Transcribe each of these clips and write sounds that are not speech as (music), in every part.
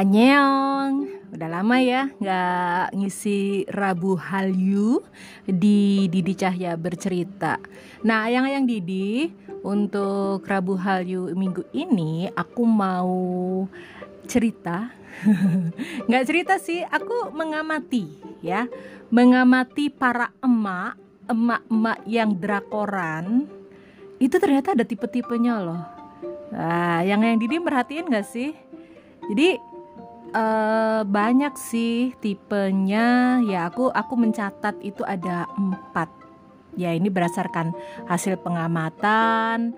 Annyeong. Udah lama ya nggak ngisi Rabu Hallyu di Didi Cahya bercerita. Nah yang-yang Didi untuk Rabu Hallyu minggu ini aku mau cerita. (laughs) Nggak cerita sih aku mengamati ya. Mengamati para emak emak-emak yang drakoran. Itu ternyata ada tipe-tipenya loh. Nah yang yang Didi merhatiin gak sih? Jadi uh, banyak sih tipenya. Ya aku aku mencatat itu ada empat. Ya ini berdasarkan hasil pengamatan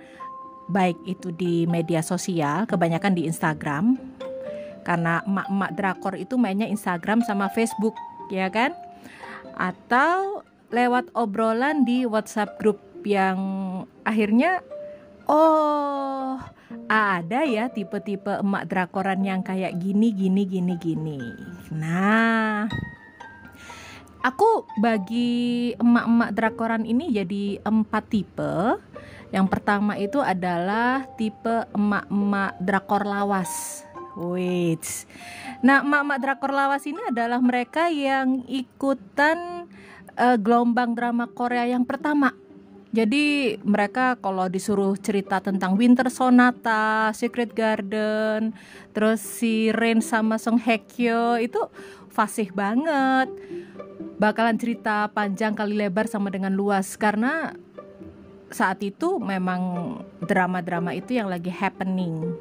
baik itu di media sosial kebanyakan di Instagram. Karena emak-emak drakor itu mainnya Instagram sama Facebook ya kan? Atau lewat obrolan di WhatsApp grup yang akhirnya oh ada ya tipe-tipe emak drakoran yang kayak gini gini gini gini nah aku bagi emak-emak drakoran ini jadi empat tipe yang pertama itu adalah tipe emak-emak drakor lawas Wait. Nah, emak-emak drakor lawas ini adalah mereka yang ikutan uh, gelombang drama Korea yang pertama. Jadi mereka kalau disuruh cerita tentang Winter Sonata, Secret Garden, terus si Rain sama Song Hye Kyo itu fasih banget. Bakalan cerita panjang kali lebar sama dengan luas karena saat itu memang drama-drama itu yang lagi happening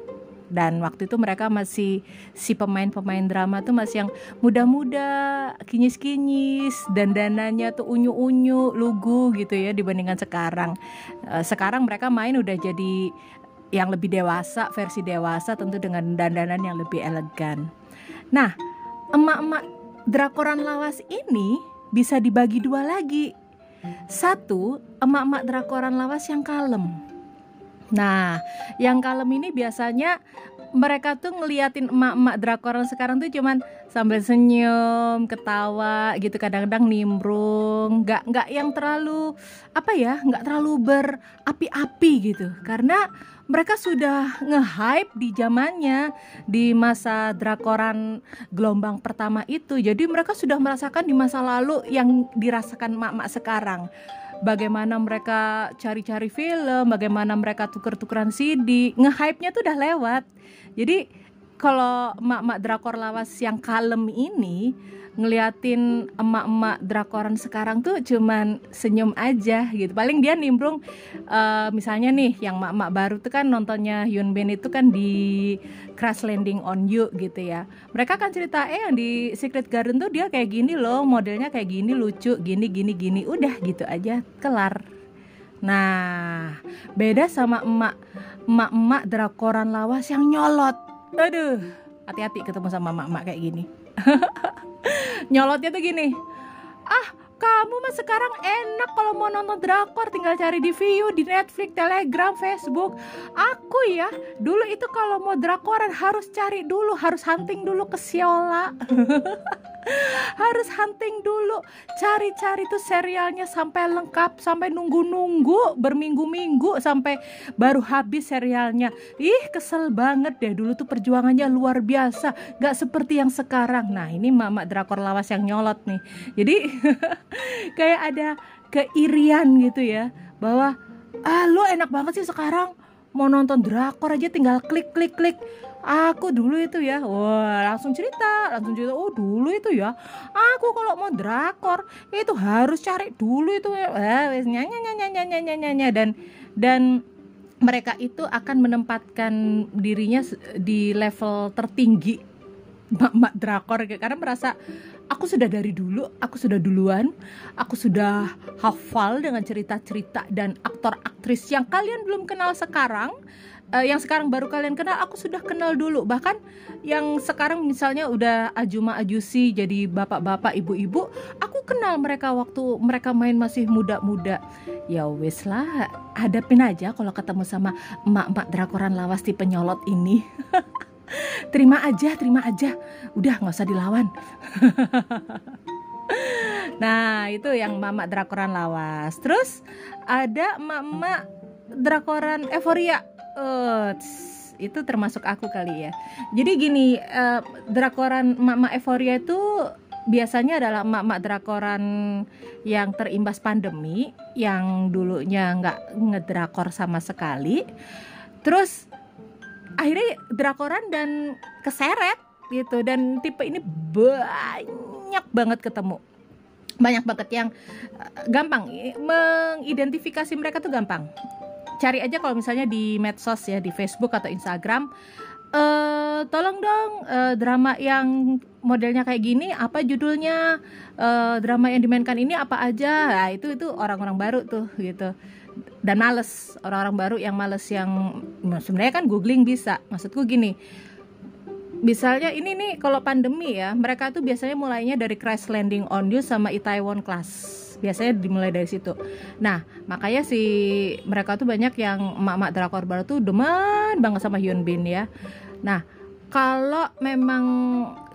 dan waktu itu mereka masih si pemain-pemain drama tuh masih yang muda-muda, kinyis-kinyis, dan dananya tuh unyu-unyu, lugu gitu ya dibandingkan sekarang. Uh, sekarang mereka main udah jadi yang lebih dewasa, versi dewasa tentu dengan dandanan yang lebih elegan. Nah, emak-emak drakoran lawas ini bisa dibagi dua lagi. Satu, emak-emak drakoran lawas yang kalem Nah, yang kalem ini biasanya mereka tuh ngeliatin emak-emak drakoran sekarang tuh cuman sambil senyum, ketawa gitu kadang-kadang nimbrung, nggak nggak yang terlalu apa ya, nggak terlalu berapi-api gitu. Karena mereka sudah nge-hype di zamannya di masa drakoran gelombang pertama itu. Jadi mereka sudah merasakan di masa lalu yang dirasakan emak-emak sekarang bagaimana mereka cari-cari film, bagaimana mereka tuker-tukeran CD, nge-hype-nya tuh udah lewat. Jadi kalau emak-emak drakor lawas yang kalem ini ngeliatin emak-emak drakoran sekarang tuh cuman senyum aja gitu. Paling dia nimbrung uh, misalnya nih yang emak-emak baru tuh kan nontonnya Hyun Bin itu kan di Crash Landing on You gitu ya. Mereka kan cerita eh yang di Secret Garden tuh dia kayak gini loh, modelnya kayak gini lucu, gini gini gini. Udah gitu aja, kelar. Nah, beda sama emak emak-emak drakoran lawas yang nyolot. Aduh, hati-hati ketemu sama emak-emak kayak gini. (laughs) nyolotnya tuh gini ah kamu mah sekarang enak kalau mau nonton drakor tinggal cari di view di Netflix, Telegram, Facebook. Aku ya dulu itu kalau mau drakoran harus cari dulu, harus hunting dulu ke Siola. (laughs) harus hunting dulu cari-cari tuh serialnya sampai lengkap sampai nunggu-nunggu berminggu-minggu sampai baru habis serialnya ih kesel banget deh dulu tuh perjuangannya luar biasa gak seperti yang sekarang nah ini mama drakor lawas yang nyolot nih jadi (laughs) (laughs) kayak ada keirian gitu ya. Bahwa ah lo enak banget sih sekarang. Mau nonton drakor aja tinggal klik klik klik. Aku dulu itu ya wah langsung cerita langsung cerita oh dulu itu ya aku kalau mau drakor itu harus cari dulu itu. Ya eh, nyanyi nyanyi nyanyi nyanyi dan dan mereka itu akan menempatkan dirinya di level tertinggi (laughs) mak-mak drakor karena merasa aku sudah dari dulu, aku sudah duluan, aku sudah hafal dengan cerita-cerita dan aktor aktris yang kalian belum kenal sekarang, uh, yang sekarang baru kalian kenal, aku sudah kenal dulu. Bahkan yang sekarang misalnya udah ajuma ajusi jadi bapak-bapak, ibu-ibu, aku kenal mereka waktu mereka main masih muda-muda. Ya wes lah, hadapin aja kalau ketemu sama emak-emak drakoran lawas di penyolot ini. (laughs) terima aja terima aja. Udah nggak usah dilawan. (laughs) Nah itu yang mama drakoran lawas. Terus ada mama drakoran euforia uh, itu termasuk aku kali ya. Jadi gini uh, drakoran emak-emak euforia itu biasanya adalah emak-emak drakoran yang terimbas pandemi yang dulunya nggak ngedrakor sama sekali. Terus akhirnya drakoran dan keseret gitu. Dan tipe ini banyak banget ketemu. Banyak banget yang uh, gampang. Mengidentifikasi mereka tuh gampang. Cari aja kalau misalnya di medsos ya di Facebook atau Instagram uh, tolong dong uh, drama yang modelnya kayak gini apa judulnya? Uh, drama yang dimainkan ini apa aja? Nah, itu itu orang-orang baru tuh gitu dan males. Orang-orang baru yang males yang sebenarnya kan googling bisa. Maksudku gini misalnya ini nih kalau pandemi ya mereka tuh biasanya mulainya dari crash landing on you sama Itaewon class. Biasanya dimulai dari situ. Nah makanya si mereka tuh banyak yang emak-emak drakor baru tuh demen banget sama Hyun Bin ya. Nah kalau memang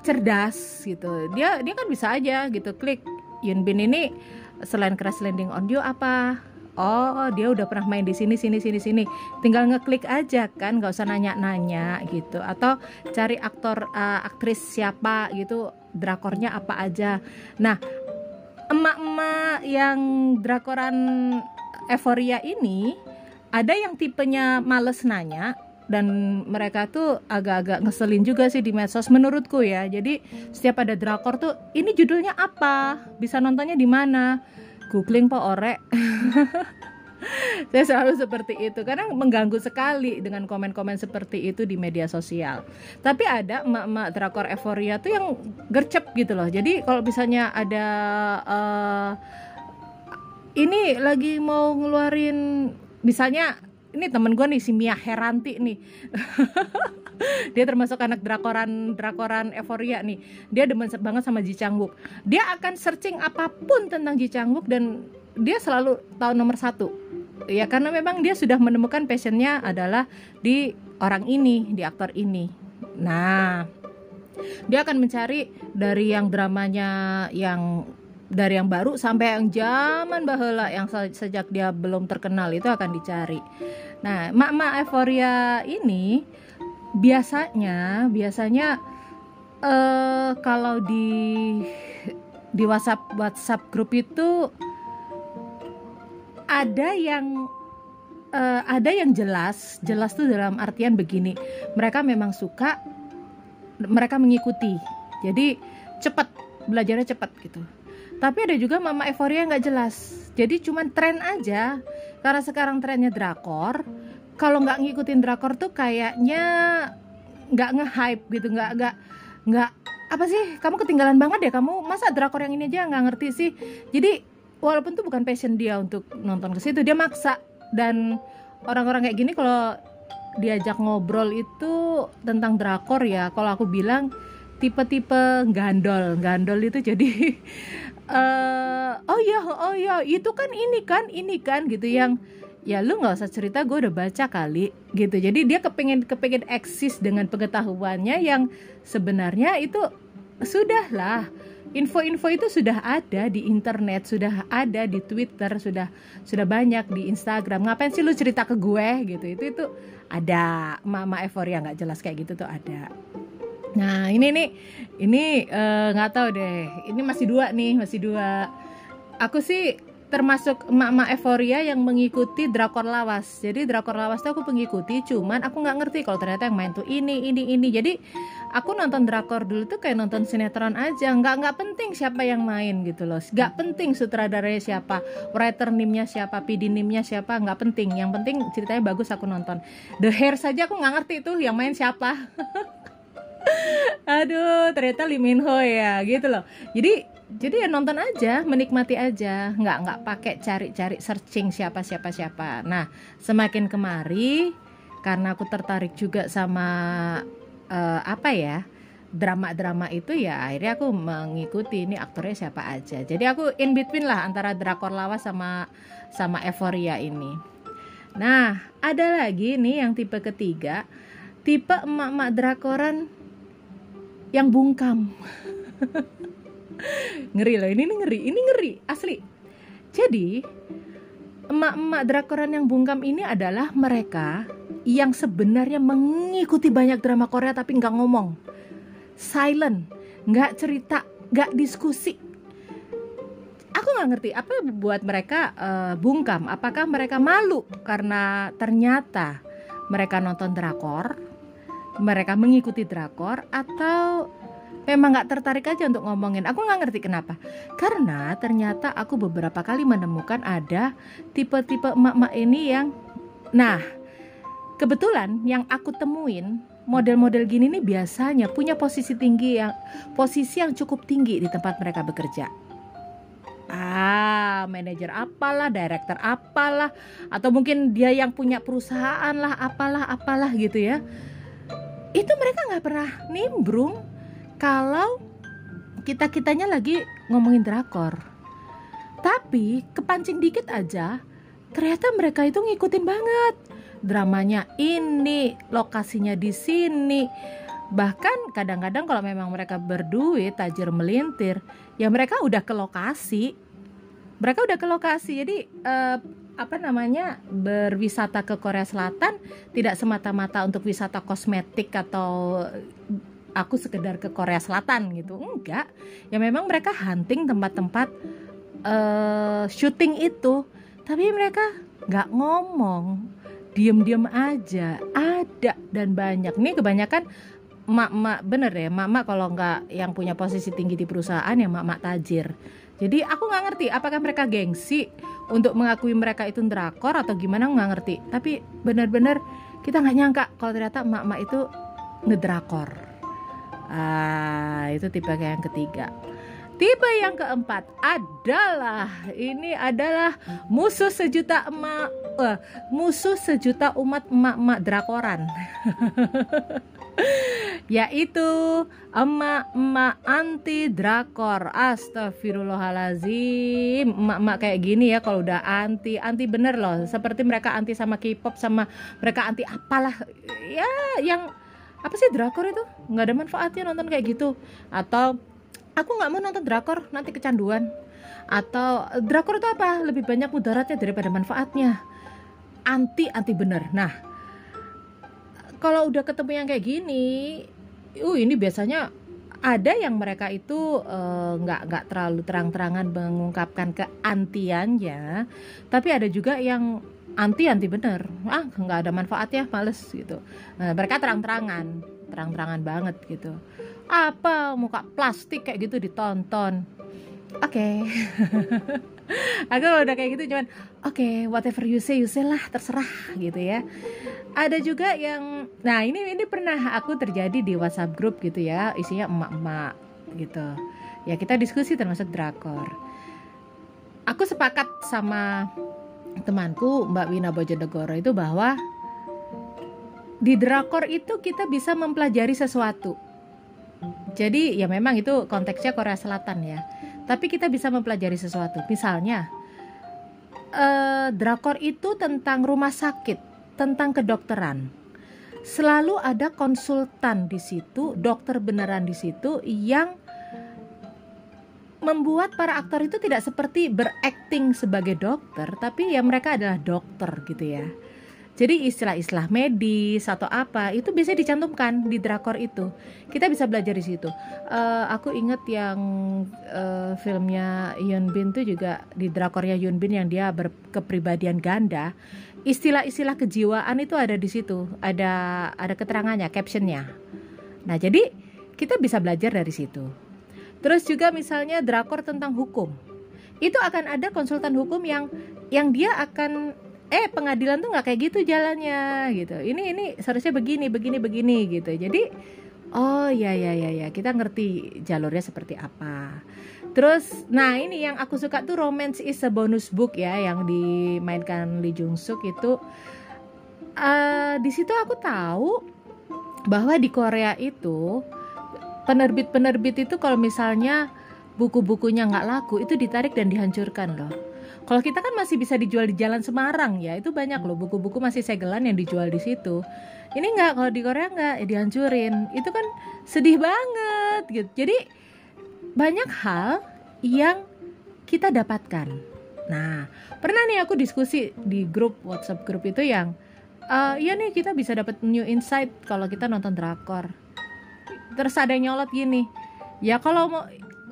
cerdas gitu dia dia kan bisa aja gitu klik Hyun Bin ini selain crash landing on you apa oh dia udah pernah main di sini sini sini sini tinggal ngeklik aja kan nggak usah nanya-nanya gitu atau cari aktor uh, aktris siapa gitu drakornya apa aja nah emak-emak yang drakoran euforia ini ada yang tipenya males nanya dan mereka tuh agak-agak ngeselin juga sih di medsos menurutku ya. Jadi setiap ada drakor tuh ini judulnya apa? Bisa nontonnya di mana? Googling po orek (laughs) saya selalu seperti itu karena mengganggu sekali dengan komen-komen seperti itu di media sosial. Tapi ada emak-emak drakor euforia tuh yang gercep gitu loh. Jadi kalau misalnya ada uh, ini lagi mau ngeluarin misalnya ini temen gue nih si Mia Heranti nih. (laughs) Dia termasuk anak drakoran drakoran euforia nih. Dia demen banget sama Ji Changguk. Dia akan searching apa pun tentang Ji Changguk dan dia selalu tahu nomor satu. Ya karena memang dia sudah menemukan passionnya adalah di orang ini di aktor ini. Nah dia akan mencari dari yang dramanya yang dari yang baru sampai yang zaman bahula yang sejak dia belum terkenal itu akan dicari. Nah, mak-mak euforia ini biasanya biasanya uh, kalau di di WhatsApp WhatsApp grup itu ada yang uh, ada yang jelas jelas tuh dalam artian begini mereka memang suka mereka mengikuti jadi cepat belajarnya cepat gitu tapi ada juga mama euforia nggak jelas. Jadi cuman tren aja. Karena sekarang trennya drakor kalau nggak ngikutin drakor tuh kayaknya nggak nge-hype gitu nggak nggak nggak apa sih? Kamu ketinggalan banget ya kamu? Masa drakor yang ini aja nggak ngerti sih? Jadi walaupun tuh bukan passion dia untuk nonton ke situ dia maksa. Dan orang-orang kayak gini kalau diajak ngobrol itu tentang drakor ya kalau aku bilang tipe-tipe gandol. Gandol itu jadi uh, (laughs) oh ya oh ya itu kan ini kan ini kan gitu. Yang ya lu nggak usah cerita gue udah baca kali gitu. Jadi dia kepengen kepengen eksis dengan pengetahuannya yang sebenarnya itu sudah lah. Info-info itu sudah ada di internet sudah ada di Twitter sudah sudah banyak di Instagram. Ngapain sih lu cerita ke gue gitu. Itu itu ada. Mama euforia nggak jelas kayak gitu tuh ada Nah ini nih ini eh, nggak uh, tahu deh. Ini masih dua nih masih dua. Aku sih termasuk emak-emak euforia yang mengikuti drakor lawas. Jadi drakor lawas tuh aku pengikuti, cuman aku nggak ngerti kalau ternyata yang main tuh ini ini ini. Jadi aku nonton drakor dulu tuh kayak nonton sinetron aja. Nggak nggak penting siapa yang main gitu loh. Nggak penting sutradaranya siapa, writer nimnya siapa, PD nimnya siapa, nggak penting. Yang penting ceritanya bagus aku nonton. The Hair saja aku nggak ngerti tuh yang main siapa. (laughs) aduh ternyata Lee Min Ho ya gitu loh. Jadi jadi ya nonton aja menikmati aja. Nggak nggak pakai cari-cari searching siapa siapa siapa nah semakin kemari karena aku tertarik juga sama uh, apa ya drama-drama itu ya akhirnya aku mengikuti ini aktornya siapa aja. Jadi aku in between lah antara drakor lawas sama sama euforia ini. Nah ada lagi nih yang tipe ketiga. Tipe emak-emak drakoran yang bungkam (laughs) ngeri loh ini, ini ngeri ini ngeri asli jadi emak-emak drakoran yang bungkam ini adalah mereka yang sebenarnya mengikuti banyak drama Korea tapi nggak ngomong, silent, nggak cerita, nggak diskusi. Aku nggak ngerti apa buat mereka uh, bungkam. Apakah mereka malu karena ternyata mereka nonton drakor, mereka mengikuti drakor, atau memang nggak tertarik aja untuk ngomongin? Aku nggak ngerti kenapa. Karena ternyata aku beberapa kali menemukan ada tipe-tipe emak-emak ini yang nah kebetulan yang aku temuin model-model gini nih biasanya punya posisi tinggi yang posisi yang cukup tinggi di tempat mereka bekerja. Ah manajer apalah director apalah atau mungkin dia yang punya perusahaan lah apalah apalah gitu ya itu mereka nggak pernah nimbrung kalau kita-kitanya lagi ngomongin drakor. Tapi kepancing dikit aja, ternyata mereka itu ngikutin banget. Dramanya ini, lokasinya di sini. Bahkan kadang-kadang kalau memang mereka berduit, tajir melintir, ya mereka udah ke lokasi. Mereka udah ke lokasi. Jadi eh, apa namanya berwisata ke Korea Selatan tidak semata-mata untuk wisata kosmetik atau aku sekedar ke Korea Selatan gitu enggak. Ya memang mereka hunting tempat-tempat uh, syuting itu. Tapi mereka nggak ngomong diem-diem aja ada dan banyak. Nih kebanyakan mak-mak bener ya mak-mak kalau nggak yang punya posisi tinggi di perusahaan ya mak-mak tajir jadi aku nggak ngerti apakah mereka gengsi untuk mengakui mereka itu drakor atau gimana nggak ngerti tapi bener-bener kita nggak nyangka kalau ternyata mak-mak itu ngedrakor Ah, itu tipe yang ketiga. Tipe yang keempat adalah ini adalah musuh sejuta emak uh, musuh sejuta umat emak-emak drakoran. (laughs) yaitu emak-emak anti drakor. Astagfirullahalazim emak-emak kayak gini ya kalau udah anti anti bener loh. Seperti mereka anti sama K-pop sama mereka anti apalah. Ya yang apa sih drakor itu? Nggak ada manfaatnya nonton kayak gitu. Atau aku nggak mau nonton drakor nanti kecanduan. Atau drakor itu apa? Lebih banyak mudaratnya daripada manfaatnya. Anti anti bener. Nah kalau udah ketemu yang kayak gini uh ini biasanya ada yang mereka itu uh, nggak nggak terlalu terang-terangan mengungkapkan keantiannya tapi ada juga yang anti anti bener. Ah nggak ada manfaatnya males gitu. Nah, mereka terang-terangan terang-terangan banget gitu. Apa muka plastik kayak gitu ditonton. Oke. Okay. (laughs) aku udah kayak gitu cuman oke okay, whatever you say you say lah terserah gitu ya ada juga yang nah ini ini pernah aku terjadi di WhatsApp grup gitu ya isinya emak-emak gitu ya kita diskusi termasuk drakor aku sepakat sama temanku Mbak Wina Bojonegoro itu bahwa di drakor itu kita bisa mempelajari sesuatu. Jadi ya memang itu konteksnya Korea Selatan ya. Tapi kita bisa mempelajari sesuatu. Misalnya eh, drakor itu tentang rumah sakit, tentang kedokteran. Selalu ada konsultan di situ, dokter beneran di situ yang membuat para aktor itu tidak seperti berakting sebagai dokter, tapi ya mereka adalah dokter gitu ya. Jadi istilah-istilah medis atau apa itu bisa dicantumkan di drakor itu. Kita bisa belajar di situ. Uh, aku inget yang uh, filmnya Yun Bin tuh juga di drakornya Yun Bin yang dia berkepribadian ganda. Istilah-istilah kejiwaan itu ada di situ. Ada ada keterangannya, captionnya. Nah jadi kita bisa belajar dari situ. Terus juga misalnya drakor tentang hukum. Itu akan ada konsultan hukum yang yang dia akan eh pengadilan tuh nggak kayak gitu jalannya gitu. Ini ini seharusnya begini begini begini gitu. Jadi oh ya ya ya ya kita ngerti jalurnya seperti apa. Terus, nah ini yang aku suka tuh Romance is a bonus book ya, yang dimainkan Lee Jung Suk itu. Uh, di situ aku tahu bahwa di Korea itu penerbit-penerbit itu kalau misalnya buku-bukunya nggak laku itu ditarik dan dihancurkan loh. Kalau kita kan masih bisa dijual di Jalan Semarang ya, itu banyak loh buku-buku masih segelan yang dijual di situ. Ini nggak kalau di Korea nggak ya dihancurin. Itu kan sedih banget gitu. Jadi banyak hal yang kita dapatkan Nah, pernah nih aku diskusi di grup WhatsApp grup itu yang uh, ya nih kita bisa dapat new insight kalau kita nonton drakor. Terus ada yang nyolot gini, ya kalau mau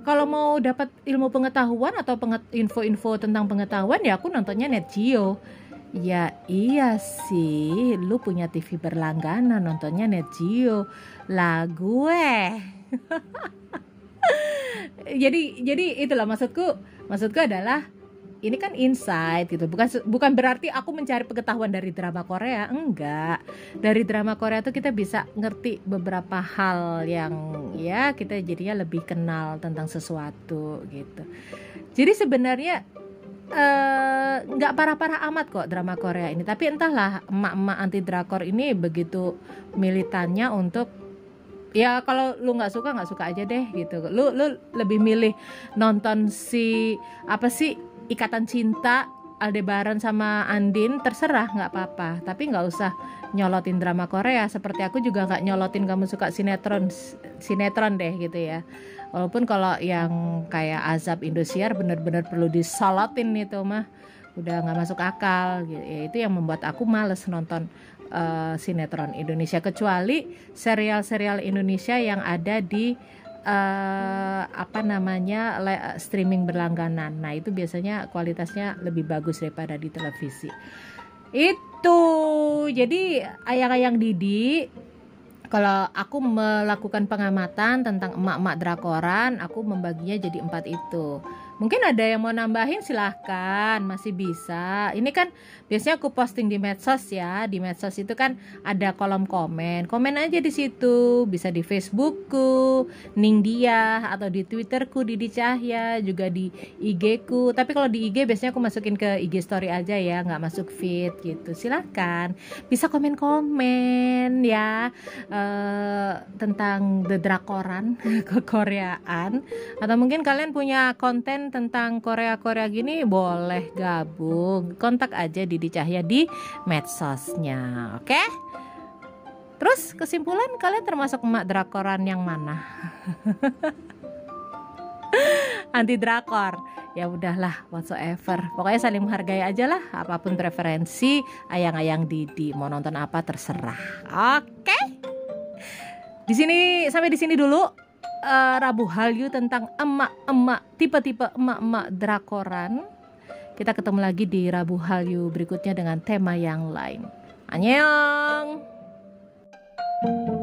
kalau mau dapat ilmu pengetahuan atau info-info tentang pengetahuan ya aku nontonnya Net Geo. Ya iya sih, lu punya TV berlangganan nontonnya Net Geo. Lah gue. (laughs) jadi jadi itulah maksudku maksudku adalah ini kan insight gitu. Bukan bukan berarti aku mencari pengetahuan dari drama Korea. Enggak. Dari drama Korea tuh kita bisa ngerti beberapa hal yang ya kita jadinya lebih kenal tentang sesuatu gitu. Jadi sebenarnya eh, nggak uh, parah-parah amat kok drama Korea ini. Tapi entahlah emak-emak anti drakor ini begitu militannya untuk ya kalau lu nggak suka nggak suka aja deh gitu. Lu lu lebih milih nonton si apa sih ikatan cinta Aldebaran sama Andin terserah nggak apa-apa. Tapi nggak usah nyolotin drama Korea. Seperti aku juga nggak nyolotin kamu suka sinetron sinetron deh gitu ya. Walaupun kalau yang kayak Azab Indosiar bener-bener perlu disolotin itu mah udah nggak masuk akal gitu. Ya, itu yang membuat aku males nonton uh, sinetron Indonesia. Kecuali serial-serial Indonesia yang ada di uh, apa namanya streaming berlangganan. Nah, itu biasanya kualitasnya lebih bagus daripada di televisi. Itu. Jadi ayang-ayang Didi kalau aku melakukan pengamatan tentang emak-emak drakoran, aku membaginya jadi empat itu. Mungkin ada yang mau nambahin silahkan masih bisa. Ini kan biasanya aku posting di medsos ya. Di medsos itu kan ada kolom komen. Komen aja di situ. Bisa di Facebookku, Ning Dia atau di Twitterku Didi Cahya, juga di IG ku. Tapi kalau di IG biasanya aku masukin ke IG story aja ya, nggak masuk feed gitu. Silahkan bisa komen-komen ya uh, tentang the drakoran (laughs) kekoreaan atau mungkin kalian punya konten tentang Korea-Korea gini boleh gabung. Kontak aja Didi Cahya di medsosnya. Oke? Terus kesimpulan kalian termasuk emak drakoran yang mana? (laughs) Anti drakor. Ya udahlah, whatsoever. Pokoknya saling menghargai aja lah apa pun preferensi ayang-ayang Didi mau nonton apa terserah. Oke? Di sini sampai di sini dulu uh, Rabu Halyu tentang emak-emak, tipe-tipe emak-emak drakoran. Kita ketemu lagi di Rabu Halyu berikutnya dengan tema yang lain. Annyeong! thank you